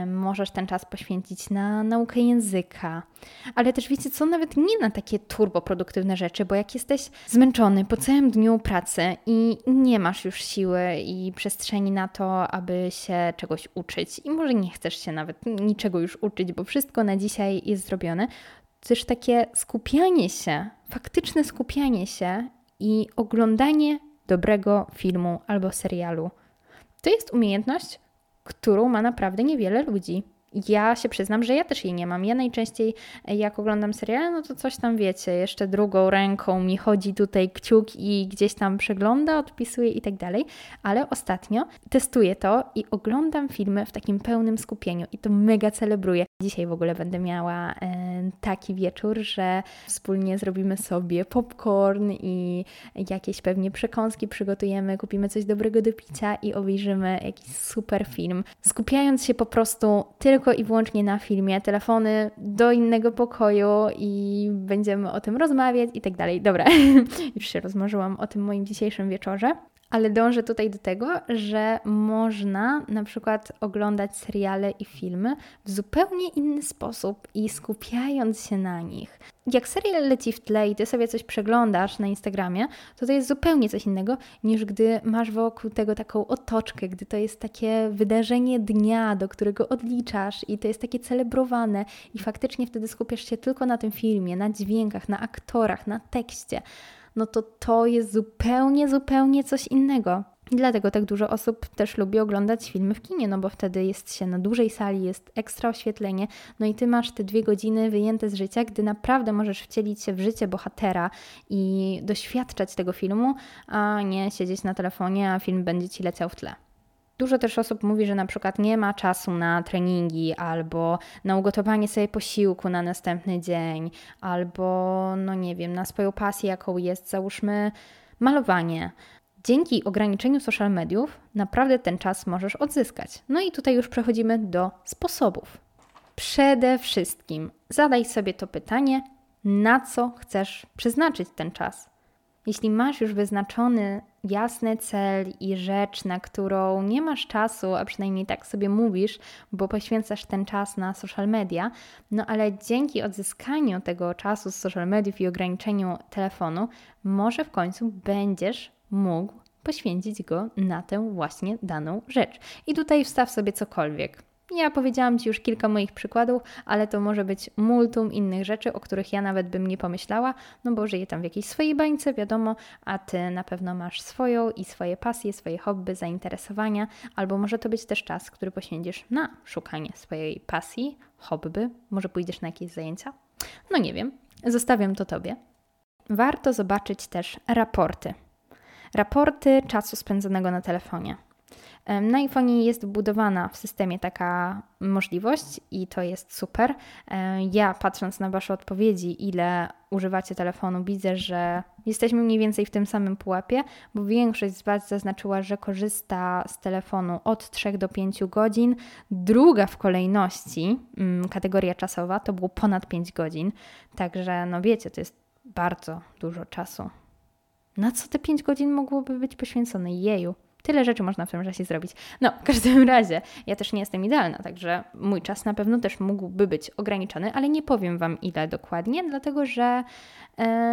Możesz ten czas poświęcić na naukę języka, ale też wiecie co, nawet nie na takie turboproduktywne rzeczy, bo jak jesteś zmęczony po całym dniu pracy i nie masz już siły i przestrzeni na to, aby się czegoś uczyć i może nie chcesz się nawet niczego już uczyć, bo wszystko na dzisiaj jest zrobione, też takie skupianie się, faktyczne skupianie się i oglądanie dobrego filmu albo serialu. To jest umiejętność, którą ma naprawdę niewiele ludzi. Ja się przyznam, że ja też jej nie mam. Ja najczęściej, jak oglądam seriale, no to coś tam wiecie, jeszcze drugą ręką mi chodzi tutaj kciuk i gdzieś tam przegląda, odpisuje i tak dalej, ale ostatnio testuję to i oglądam filmy w takim pełnym skupieniu i to mega celebruję. Dzisiaj w ogóle będę miała e, taki wieczór, że wspólnie zrobimy sobie popcorn i jakieś pewnie przekąski przygotujemy, kupimy coś dobrego do picia i obejrzymy jakiś super film, skupiając się po prostu tylko i wyłącznie na filmie, telefony do innego pokoju i będziemy o tym rozmawiać i tak dalej. Dobra, (laughs) już się rozmarzyłam o tym moim dzisiejszym wieczorze ale dążę tutaj do tego, że można na przykład oglądać seriale i filmy w zupełnie inny sposób i skupiając się na nich. Jak serial leci w tle i ty sobie coś przeglądasz na Instagramie, to to jest zupełnie coś innego niż gdy masz wokół tego taką otoczkę, gdy to jest takie wydarzenie dnia, do którego odliczasz i to jest takie celebrowane i faktycznie wtedy skupiasz się tylko na tym filmie, na dźwiękach, na aktorach, na tekście no to to jest zupełnie, zupełnie coś innego. Dlatego tak dużo osób też lubi oglądać filmy w kinie, no bo wtedy jest się na dużej sali, jest ekstra oświetlenie, no i ty masz te dwie godziny wyjęte z życia, gdy naprawdę możesz wcielić się w życie bohatera i doświadczać tego filmu, a nie siedzieć na telefonie, a film będzie ci leciał w tle. Dużo też osób mówi, że na przykład nie ma czasu na treningi albo na ugotowanie sobie posiłku na następny dzień, albo no nie wiem, na swoją pasję, jaką jest załóżmy malowanie. Dzięki ograniczeniu social mediów naprawdę ten czas możesz odzyskać. No i tutaj już przechodzimy do sposobów. Przede wszystkim zadaj sobie to pytanie, na co chcesz przeznaczyć ten czas. Jeśli masz już wyznaczony jasny cel i rzecz, na którą nie masz czasu, a przynajmniej tak sobie mówisz, bo poświęcasz ten czas na social media, no ale dzięki odzyskaniu tego czasu z social mediów i ograniczeniu telefonu, może w końcu będziesz mógł poświęcić go na tę właśnie daną rzecz. I tutaj wstaw sobie cokolwiek Ja powiedziałam Ci już kilka moich przykładów, ale to może być multum innych rzeczy, o których ja nawet bym nie pomyślała, no bo żyję tam w jakiejś swojej bańce, wiadomo, a Ty na pewno masz swoją i swoje pasje, swoje hobby, zainteresowania, albo może to być też czas, który poświęcisz na szukanie swojej pasji, hobby, może pójdziesz na jakieś zajęcia? No nie wiem, zostawiam to Tobie. Warto zobaczyć też raporty. Raporty czasu spędzonego na telefonie. Na iPhone jest wbudowana w systemie taka możliwość i to jest super. Ja patrząc na Wasze odpowiedzi, ile używacie telefonu, widzę, że jesteśmy mniej więcej w tym samym pułapie, bo większość z Was zaznaczyła, że korzysta z telefonu od 3 do 5 godzin. Druga w kolejności, mm, kategoria czasowa, to było ponad 5 godzin. Także, no wiecie, to jest bardzo dużo czasu. Na co te 5 godzin mogłoby być poświęcone? Jeju. Tyle rzeczy można w tym czasie zrobić. No, w każdym (laughs) razie, ja też nie jestem idealna, także mój czas na pewno też mógłby być ograniczony, ale nie powiem Wam ile dokładnie, dlatego że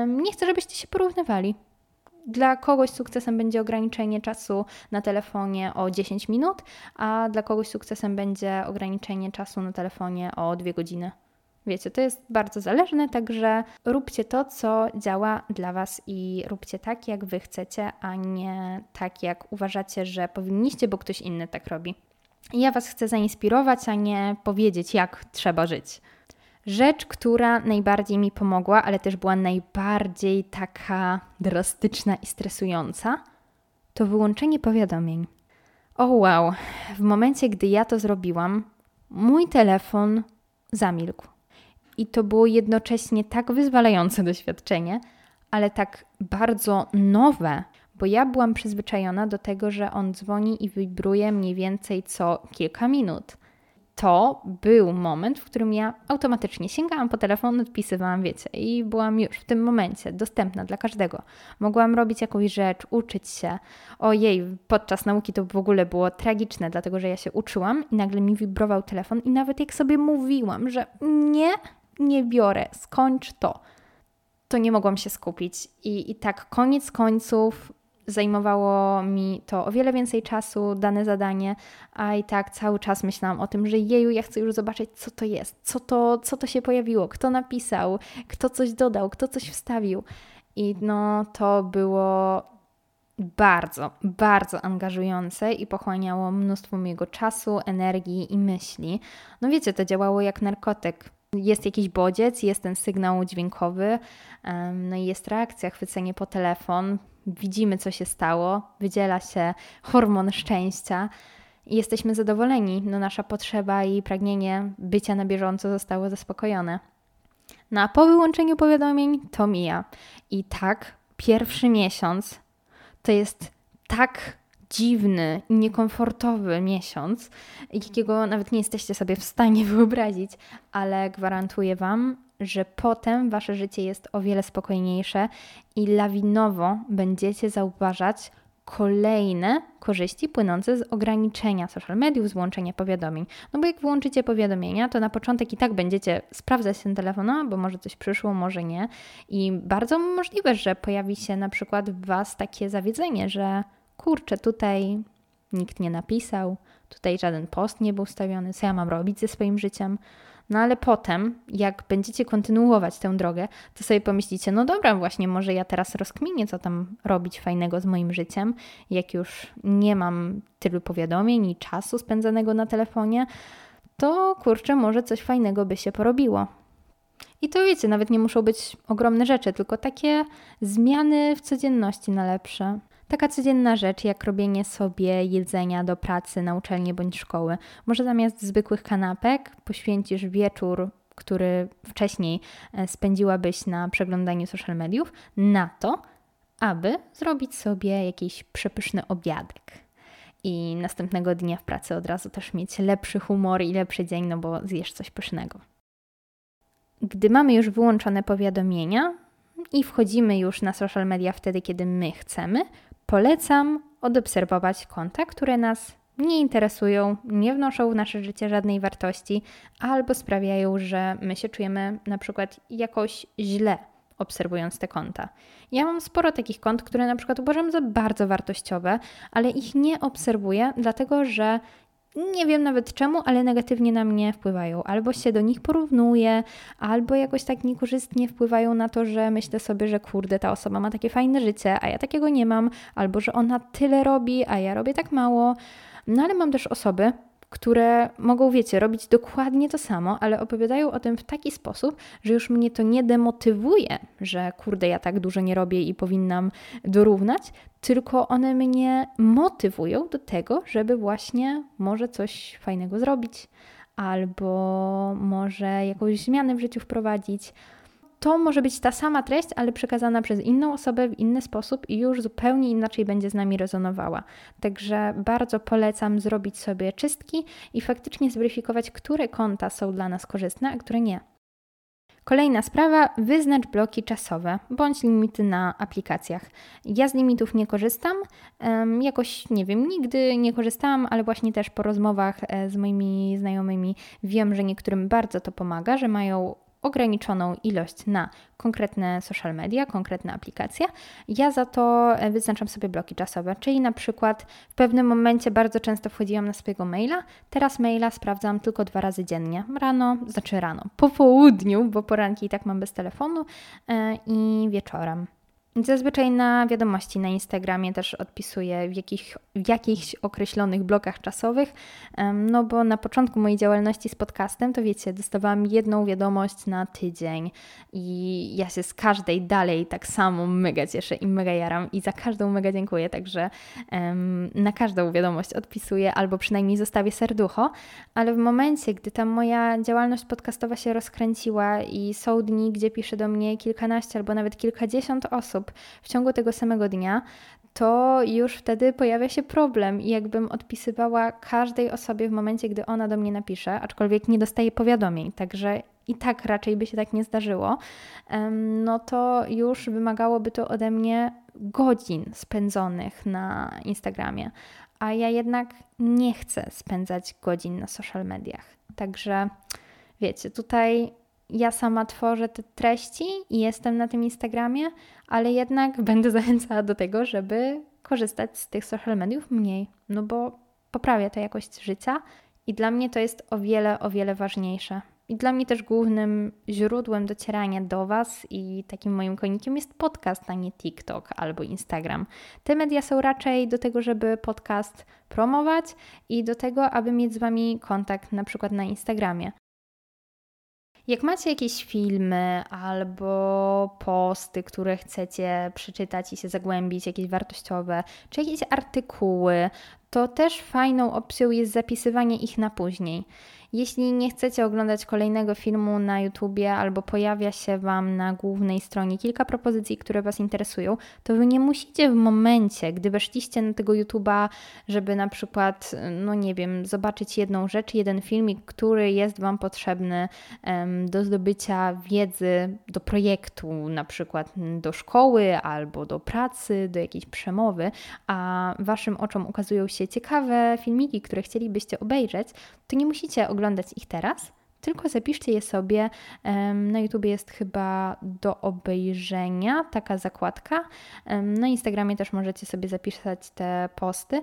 nie chcę, żebyście się porównywali. Dla kogoś sukcesem będzie ograniczenie czasu na telefonie o 10 minut, a dla kogoś sukcesem będzie ograniczenie czasu na telefonie o 2 godziny. Wiecie, to jest bardzo zależne, także róbcie to, co działa dla Was i róbcie tak, jak Wy chcecie, a nie tak, jak uważacie, że powinniście, bo ktoś inny tak robi. Ja Was chcę zainspirować, a nie powiedzieć, jak trzeba żyć. Rzecz, która najbardziej mi pomogła, ale też była najbardziej taka drastyczna i stresująca, to wyłączenie powiadomień. O wow, w momencie, gdy ja to zrobiłam, mój telefon zamilkł i to było jednocześnie tak wyzwalające doświadczenie, ale tak bardzo nowe, bo ja byłam przyzwyczajona do tego, że on dzwoni i wibruje mniej więcej co kilka minut. To był moment, w którym ja automatycznie sięgałam po telefon, odpisywałam, wiecie, i byłam już w tym momencie dostępna dla każdego. Mogłam robić jakąś rzecz, uczyć się. Ojej, podczas nauki to w ogóle było tragiczne, dlatego że ja się uczyłam i nagle mi wibrował telefon, i nawet jak sobie mówiłam, że nie, nie biorę, skończ to. To nie mogłam się skupić. I, i tak koniec końców zajmowało mi to o wiele więcej czasu, dane zadanie, a i tak cały czas myślałam o tym, że jeju, ja chcę już zobaczyć, co to jest, co to, co to się pojawiło, kto napisał, kto coś dodał, kto coś wstawił. I no to było bardzo, bardzo angażujące i pochłaniało mnóstwo mojego czasu, energii i myśli. No wiecie, to działało jak narkotyk jest jakiś bodziec, jest ten sygnał dźwiękowy, no i jest reakcja, chwycenie po telefon, widzimy co się stało, wydziela się hormon szczęścia i jesteśmy zadowoleni. No, nasza potrzeba i pragnienie bycia na bieżąco zostało zaspokojone. No a po wyłączeniu powiadomień to mija. I tak, pierwszy miesiąc to jest tak dziwny, niekomfortowy miesiąc, jakiego nawet nie jesteście sobie w stanie wyobrazić, ale gwarantuję Wam, że potem Wasze życie jest o wiele spokojniejsze i lawinowo będziecie zauważać kolejne korzyści płynące z ograniczenia social mediów, z włączenia powiadomień. No bo jak włączycie powiadomienia, to na początek i tak będziecie sprawdzać ten telefon, bo może coś przyszło, może nie. I bardzo możliwe, że pojawi się na przykład w Was takie zawiedzenie, że kurczę, tutaj nikt nie napisał, tutaj żaden post nie był stawiony, co ja mam robić ze swoim życiem. No ale potem, jak będziecie kontynuować tę drogę, to sobie pomyślicie, no dobra, właśnie może ja teraz rozkminię, co tam robić fajnego z moim życiem, jak już nie mam tylu powiadomień i czasu spędzanego na telefonie, to kurczę, może coś fajnego by się porobiło. I to wiecie, nawet nie muszą być ogromne rzeczy, tylko takie zmiany w codzienności na lepsze. Taka codzienna rzecz, jak robienie sobie jedzenia do pracy na uczelni bądź szkoły. Może zamiast zwykłych kanapek poświęcisz wieczór, który wcześniej e, spędziłabyś na przeglądaniu social mediów, na to, aby zrobić sobie jakiś przepyszny obiadek. I następnego dnia w pracy od razu też mieć lepszy humor i lepszy dzień, no bo zjesz coś pysznego. Gdy mamy już wyłączone powiadomienia i wchodzimy już na social media wtedy, kiedy my chcemy, Polecam odobserwować konta, które nas nie interesują, nie wnoszą w nasze życie żadnej wartości, albo sprawiają, że my się czujemy na przykład jakoś źle obserwując te konta. Ja mam sporo takich kont, które na przykład uważam za bardzo wartościowe, ale ich nie obserwuję, dlatego że nie wiem nawet czemu, ale negatywnie na mnie wpływają. Albo się do nich porównuję, albo jakoś tak niekorzystnie wpływają na to, że myślę sobie, że kurde, ta osoba ma takie fajne życie, a ja takiego nie mam, albo że ona tyle robi, a ja robię tak mało. No ale mam też osoby, które mogą, wiecie, robić dokładnie to samo, ale opowiadają o tym w taki sposób, że już mnie to nie demotywuje, że kurde, ja tak dużo nie robię i powinnam dorównać, tylko one mnie motywują do tego, żeby właśnie może coś fajnego zrobić, albo może jakąś zmianę w życiu wprowadzić to może być ta sama treść, ale przekazana przez inną osobę w inny sposób i już zupełnie inaczej będzie z nami rezonowała. Także bardzo polecam zrobić sobie czystki i faktycznie zweryfikować, które konta są dla nas korzystne, a które nie. Kolejna sprawa, wyznacz bloki czasowe bądź limity na aplikacjach. Ja z limitów nie korzystam, jakoś nie wiem, nigdy nie korzystałam, ale właśnie też po rozmowach e, z moimi znajomymi wiem, że niektórym bardzo to pomaga, że mają ograniczoną ilość na konkretne social media, konkretne aplikacje. Ja za to e, wyznaczam sobie bloki czasowe, czyli na przykład w pewnym momencie bardzo często wchodziłam na swojego maila, teraz maila sprawdzam tylko dwa razy dziennie. Rano, znaczy rano, po południu, bo poranki i tak mam bez telefonu e, i wieczorem. Zazwyczaj na wiadomości na Instagramie też odpisuję w, jakich, w jakichś określonych blokach czasowych, no bo na początku mojej działalności z podcastem, to wiecie, dostawałam jedną wiadomość na tydzień i ja się z każdej dalej tak samo mega cieszę i mega jaram i za każdą mega dziękuję, także um, na każdą wiadomość odpisuję albo przynajmniej zostawię serducho, ale w momencie, gdy ta moja działalność podcastowa się rozkręciła i są dni, gdzie pisze do mnie kilkanaście albo nawet kilkadziesiąt osób, w ciągu tego samego dnia, to już wtedy pojawia się problem. I jakbym odpisywała każdej osobie w momencie, gdy ona do mnie napisze, aczkolwiek nie dostaje powiadomień, także i tak raczej by się tak nie zdarzyło, no to już wymagałoby to ode mnie godzin spędzonych na Instagramie. A ja jednak nie chcę spędzać godzin na social mediach. Także wiecie, tutaj ja sama tworzę te treści i jestem na tym Instagramie, ale jednak (laughs) będę zachęcała do tego, żeby korzystać z tych social mediów mniej, no bo poprawia to jakość życia i dla mnie to jest o wiele, o wiele ważniejsze. I dla mnie też głównym źródłem docierania do Was i takim moim konikiem jest podcast, a nie TikTok albo Instagram. Te media są raczej do tego, żeby podcast promować i do tego, aby mieć z Wami kontakt na przykład na Instagramie. Jak macie jakieś filmy albo posty, które chcecie przeczytać i się zagłębić, jakieś wartościowe, czy jakieś artykuły, to też fajną opcją jest zapisywanie ich na później. Jeśli nie chcecie oglądać kolejnego filmu na YouTubie albo pojawia się Wam na głównej stronie kilka propozycji, które Was interesują, to Wy nie musicie w momencie, gdy weszliście na tego YouTuba, żeby na przykład, no nie wiem, zobaczyć jedną rzecz, jeden filmik, który jest Wam potrzebny um, do zdobycia wiedzy, do projektu, na przykład do szkoły albo do pracy, do jakiejś przemowy, a Waszym oczom ukazują się ciekawe filmiki, które chcielibyście obejrzeć, to nie musicie oglądać oglądać ich teraz, tylko zapiszcie je sobie. Na YouTube jest chyba do obejrzenia taka zakładka. Na Instagramie też możecie sobie zapisać te posty,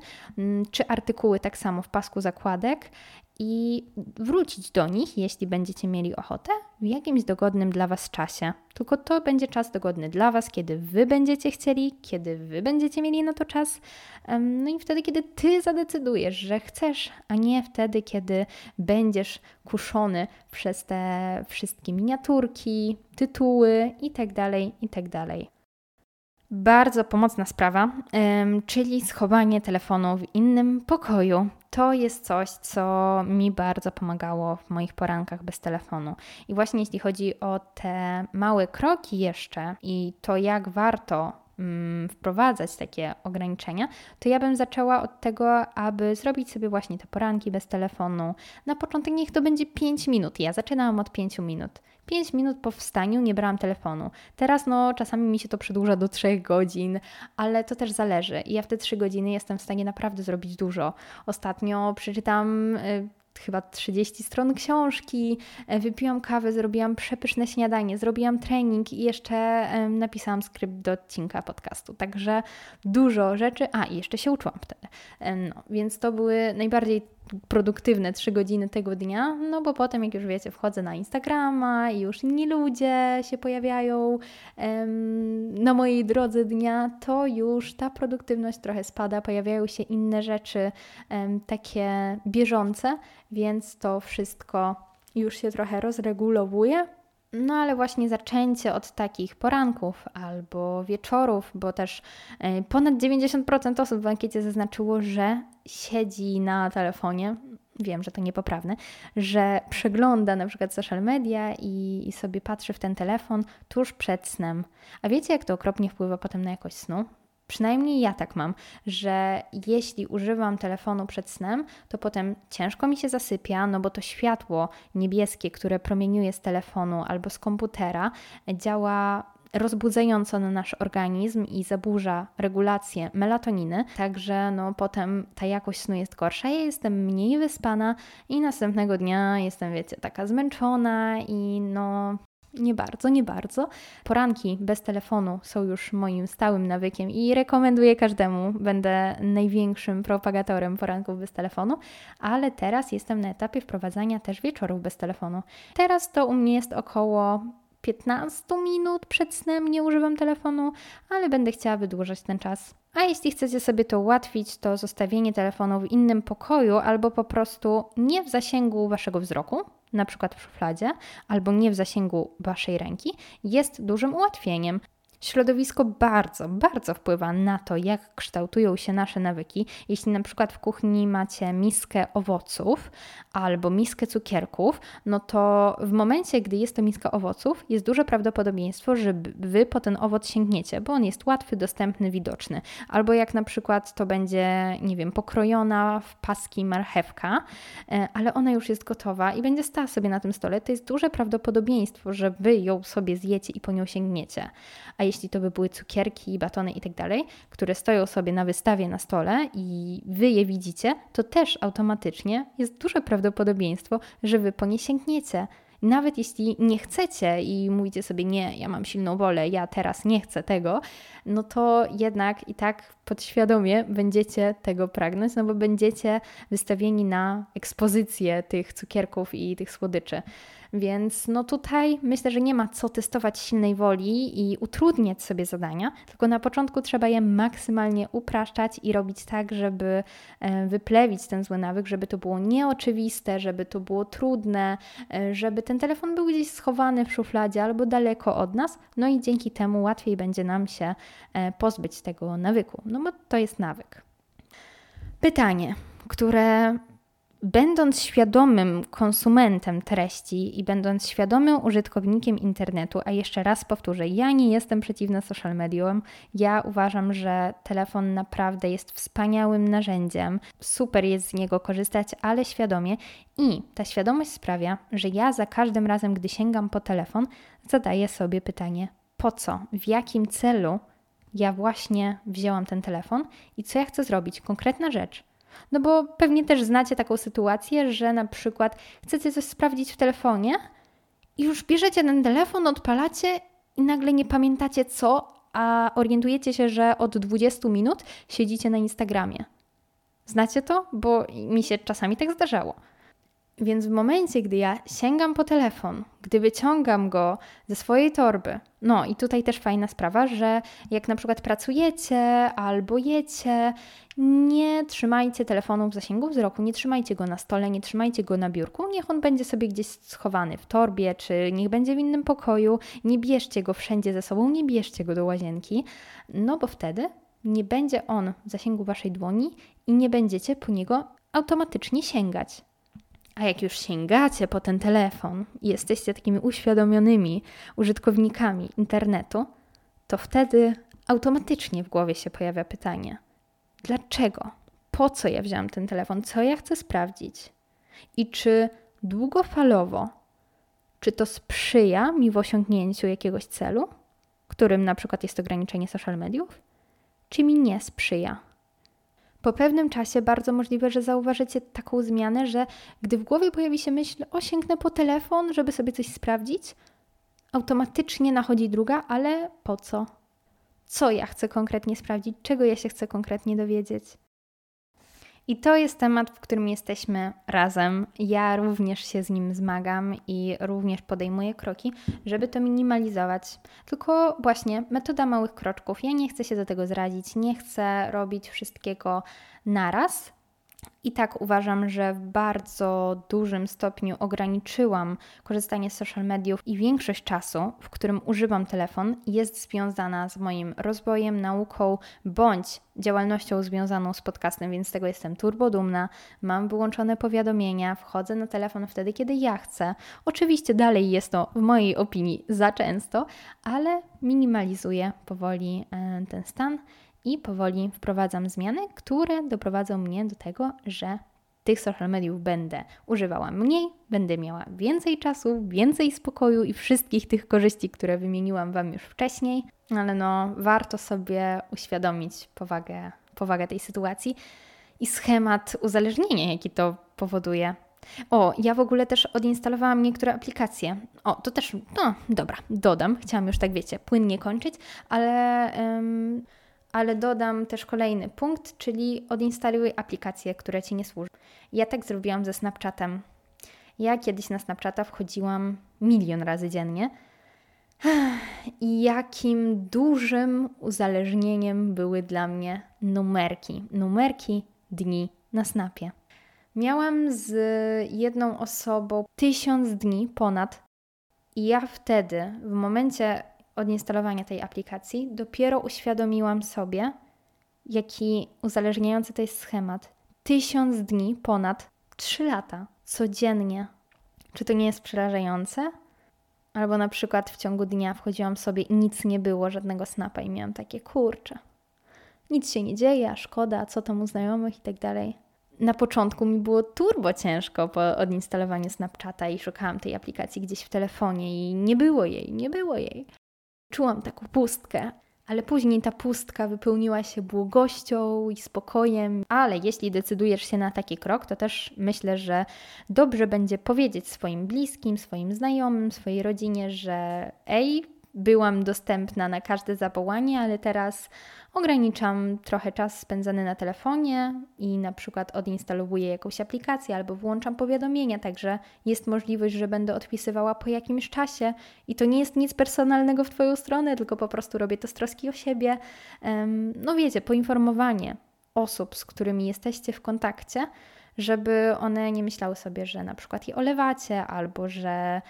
czy artykuły tak samo w pasku zakładek i wrócić do nich, jeśli będziecie mieli ochotę, w jakimś dogodnym dla Was czasie. Tylko to będzie czas dogodny dla Was, kiedy Wy będziecie chcieli, kiedy Wy będziecie mieli na to czas, no i wtedy, kiedy Ty zadecydujesz, że chcesz, a nie wtedy, kiedy będziesz kuszony przez te wszystkie miniaturki, tytuły itd., tak itd. Bardzo pomocna sprawa, czyli schowanie telefonu w innym pokoju to jest coś, co mi bardzo pomagało w moich porankach bez telefonu. I właśnie jeśli chodzi o te małe kroki jeszcze i to, jak warto mm, wprowadzać takie ograniczenia, to ja bym zaczęła od tego, aby zrobić sobie właśnie te poranki bez telefonu. Na początek niech to będzie 5 minut. Ja zaczynałam od 5 minut. 5 minut po wstaniu nie brałam telefonu. Teraz no czasami mi się to przedłuża do 3 godzin, ale to też zależy. I ja w te 3 godziny jestem w stanie naprawdę zrobić dużo. Ostatnio przeczytam y, chyba 30 stron książki, y, wypiłam kawę, zrobiłam przepyszne śniadanie, zrobiłam trening i jeszcze napisałam skrypt do odcinka podcastu. Także dużo rzeczy. A, i jeszcze się uczyłam wtedy. No, więc to były najbardziej produktywne 3 godziny tego dnia, no bo potem, jak już wiecie, wchodzę na Instagrama i już inni ludzie się pojawiają em, na mojej drodze dnia, to już ta produktywność trochę spada, pojawiają się inne rzeczy em, takie bieżące, więc to wszystko już się trochę rozregulowuje. No ale właśnie zaczęcie od takich poranków albo wieczorów, bo też e, ponad 90% osób w ankiecie zaznaczyło, że siedzi na telefonie. Wiem, że to niepoprawne, że przegląda na przykład social media i, i sobie patrzy w ten telefon tuż przed snem. A wiecie, jak to okropnie wpływa potem na jakość snu? Przynajmniej ja tak mam, że jeśli używam telefonu przed snem, to potem ciężko mi się zasypia, no bo to światło niebieskie, które promieniuje z telefonu albo z komputera, działa rozbudzająco na nasz organizm i zaburza regulację melatoniny, także no potem ta jakość snu jest gorsza, ja jestem mniej wyspana i następnego dnia jestem, wiecie, taka zmęczona i no nie bardzo, nie bardzo. Poranki bez telefonu są już moim stałym nawykiem i rekomenduję każdemu. Będę największym propagatorem poranków bez telefonu, ale teraz jestem na etapie wprowadzania też wieczorów bez telefonu. Teraz to u mnie jest około 15 minut przed snem nie używam telefonu, ale będę chciała wydłużać ten czas. A jeśli chcecie sobie to ułatwić, to zostawienie telefonu w innym pokoju albo po prostu nie w zasięgu waszego wzroku, na przykład w szufladzie, albo nie w zasięgu waszej ręki, jest dużym ułatwieniem. Środowisko bardzo, bardzo wpływa na to, jak kształtują się nasze nawyki. Jeśli na przykład w kuchni macie miskę owoców albo miskę cukierków, no to w momencie, gdy jest to miska owoców, jest duże prawdopodobieństwo, że wy po ten owoc sięgniecie, bo on jest łatwy, dostępny, widoczny. Albo jak na przykład to będzie, nie wiem, pokrojona w paski marchewka, e, ale ona już jest gotowa i będzie stała sobie na tym stole, to jest duże prawdopodobieństwo, że wy ją sobie zjecie i po nią sięgniecie. A jeśli to by były cukierki, batony i tak dalej, które stoją sobie na wystawie na stole i wy je widzicie, to też automatycznie jest duże prawdopodobieństwo, że wy po nie sięgniecie. Nawet jeśli nie chcecie i mówicie sobie, nie, ja mam silną wolę, ja teraz nie chcę tego, no to jednak i tak podświadomie będziecie tego pragnąć, no bo będziecie wystawieni na ekspozycję tych cukierków i tych słodyczy. Więc no tutaj myślę, że nie ma co testować silnej woli i utrudniać sobie zadania, tylko na początku trzeba je maksymalnie upraszczać i robić tak, żeby e, wyplewić ten zły nawyk, żeby to było nieoczywiste, żeby to było trudne, e, żeby ten telefon był gdzieś schowany w szufladzie albo daleko od nas, no i dzięki temu łatwiej będzie nam się e, pozbyć tego nawyku, no bo to jest nawyk. Pytanie, które będąc świadomym konsumentem treści i będąc świadomym użytkownikiem internetu, a jeszcze raz powtórzę, ja nie jestem przeciwna social mediom, ja uważam, że telefon naprawdę jest wspaniałym narzędziem, super jest z niego korzystać, ale świadomie. I ta świadomość sprawia, że ja za każdym razem, gdy sięgam po telefon, zadaję sobie pytanie: po co, w jakim celu ja właśnie wzięłam ten telefon i co ja chcę zrobić, konkretna rzecz no bo pewnie też znacie taką sytuację, że na przykład chcecie coś sprawdzić w telefonie i już bierzecie ten telefon, odpalacie i nagle nie pamiętacie co, a orientujecie się, że od 20 minut siedzicie na Instagramie. Znacie to? Bo mi się czasami tak zdarzało. Więc w momencie, gdy ja sięgam po telefon, gdy wyciągam go ze swojej torby, no i tutaj też fajna sprawa, że jak na przykład pracujecie albo jecie, nie trzymajcie telefonu w zasięgu wzroku, nie trzymajcie go na stole, nie trzymajcie go na biurku, niech on będzie sobie gdzieś schowany w torbie, czy niech będzie w innym pokoju, nie bierzcie go wszędzie ze sobą, nie bierzcie go do łazienki, no bo wtedy nie będzie on w zasięgu waszej dłoni i nie będziecie po niego automatycznie sięgać. A jak już sięgacie po ten telefon i jesteście takimi uświadomionymi użytkownikami internetu, to wtedy automatycznie w głowie się pojawia pytanie: dlaczego? Po co ja wziąłem ten telefon? Co ja chcę sprawdzić? I czy długofalowo, czy to sprzyja mi w osiągnięciu jakiegoś celu, którym na przykład jest ograniczenie social mediów, czy mi nie sprzyja? Po pewnym czasie bardzo możliwe, że zauważycie taką zmianę, że gdy w głowie pojawi się myśl, o sięgnę po telefon, żeby sobie coś sprawdzić, automatycznie nachodzi druga, ale po co? Co ja chcę konkretnie sprawdzić? Czego ja się chcę konkretnie dowiedzieć? I to jest temat, w którym jesteśmy razem. Ja również się z nim zmagam i również podejmuję kroki, żeby to minimalizować. Tylko właśnie metoda małych kroczków. Ja nie chcę się do tego zrazić, nie chcę robić wszystkiego naraz, i tak uważam, że w bardzo dużym stopniu ograniczyłam korzystanie z social mediów i większość czasu, w którym używam telefon, jest związana z moim rozwojem, nauką bądź działalnością związaną z podcastem, więc z tego jestem turbo dumna. Mam wyłączone powiadomienia, wchodzę na telefon wtedy, kiedy ja chcę. Oczywiście dalej jest to w mojej opinii za często, ale minimalizuję powoli e, ten stan i powoli wprowadzam zmiany, które doprowadzą mnie do tego, że tych social mediów będę używała mniej, będę miała więcej czasu, więcej spokoju i wszystkich tych korzyści, które wymieniłam Wam już wcześniej, ale no warto sobie uświadomić powagę, powagę tej sytuacji i schemat uzależnienia, jaki to powoduje. O, ja w ogóle też odinstalowałam niektóre aplikacje. O, to też, no dobra, dodam. Chciałam już tak, wiecie, płynnie kończyć, ale ale dodam też kolejny punkt, czyli odinstaluj aplikacje, które Ci nie służą. Ja tak zrobiłam ze Snapchatem. Ja kiedyś na Snapchata wchodziłam milion razy dziennie. (sighs) I jakim dużym uzależnieniem były dla mnie numerki. Numerki dni na Snapie. Miałam z jedną osobą tysiąc dni ponad. I ja wtedy, w momencie odinstalowania tej aplikacji, dopiero uświadomiłam sobie, jaki uzależniający to jest schemat. Tysiąc dni, ponad trzy lata, codziennie. Czy to nie jest przerażające? Albo na przykład w ciągu dnia wchodziłam sobie i nic nie było, żadnego snapa i miałam takie kurcze. Nic się nie dzieje, a szkoda, co tam u znajomych i tak dalej. Na początku mi było turbo ciężko po odinstalowaniu Snapchata i szukałam tej aplikacji gdzieś w telefonie i nie było jej, nie było jej. Czułam taką pustkę, ale później ta pustka wypełniła się błogością i spokojem. Ale jeśli decydujesz się na taki krok, to też myślę, że dobrze będzie powiedzieć swoim bliskim, swoim znajomym, swojej rodzinie, że ej, byłam dostępna na każde zawołanie, ale teraz ograniczam trochę czas spędzany na telefonie i na przykład odinstalowuję jakąś aplikację albo włączam powiadomienia, także jest możliwość, że będę odpisywała po jakimś czasie i to nie jest nic personalnego w Twoją stronę, tylko po prostu robię to z troski o siebie. No wiecie, poinformowanie osób, z którymi jesteście w kontakcie, żeby one nie myślały sobie, że na przykład je olewacie albo że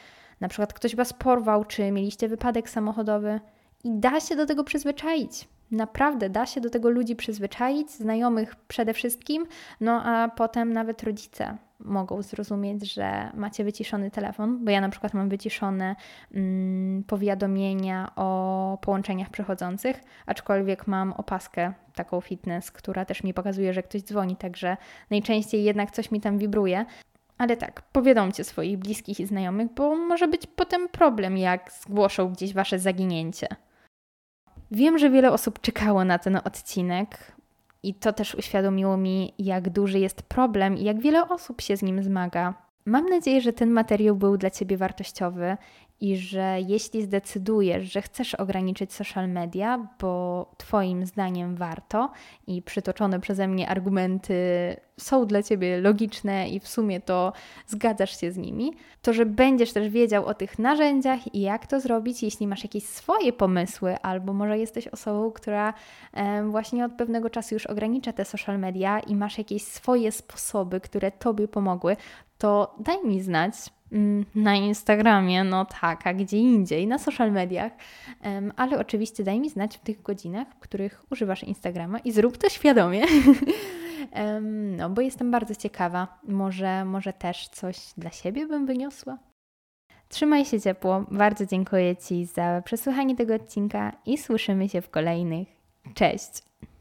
na przykład ktoś Was porwał, czy mieliście wypadek samochodowy i da się do tego przyzwyczaić. Naprawdę da się do tego ludzi przyzwyczaić, znajomych przede wszystkim, no a potem nawet rodzice mogą zrozumieć, że macie wyciszony telefon, bo ja na przykład mam wyciszone mm, powiadomienia o połączeniach przychodzących, aczkolwiek mam opaskę taką fitness, która też mi pokazuje, że ktoś dzwoni, także najczęściej jednak coś mi tam wibruje. Ale tak, powiadomcie swoich bliskich i znajomych, bo może być potem problem, jak zgłoszą gdzieś wasze zaginięcie. Wiem, że wiele osób czekało na ten odcinek i to też uświadomiło mi, jak duży jest problem i jak wiele osób się z nim zmaga. Mam nadzieję, że ten materiał był dla Ciebie wartościowy i że jeśli zdecydujesz, że chcesz ograniczyć social media, bo Twoim zdaniem warto i przytoczone przeze mnie argumenty są dla Ciebie logiczne i w sumie to zgadzasz się z nimi, to że będziesz też wiedział o tych narzędziach i jak to zrobić, jeśli masz jakieś swoje pomysły, albo może jesteś osobą, która właśnie od pewnego czasu już ogranicza te social media i masz jakieś swoje sposoby, które Tobie pomogły, to daj mi znać na Instagramie, no tak, a gdzie indziej, na social mediach, ale oczywiście daj mi znać w tych godzinach, w których używasz Instagrama i zrób to świadomie. (laughs) no, bo jestem bardzo ciekawa, może, może też coś dla siebie bym wyniosła. Trzymaj się ciepło, bardzo dziękuję Ci za przesłuchanie tego odcinka i słyszymy się w kolejnych. Cześć!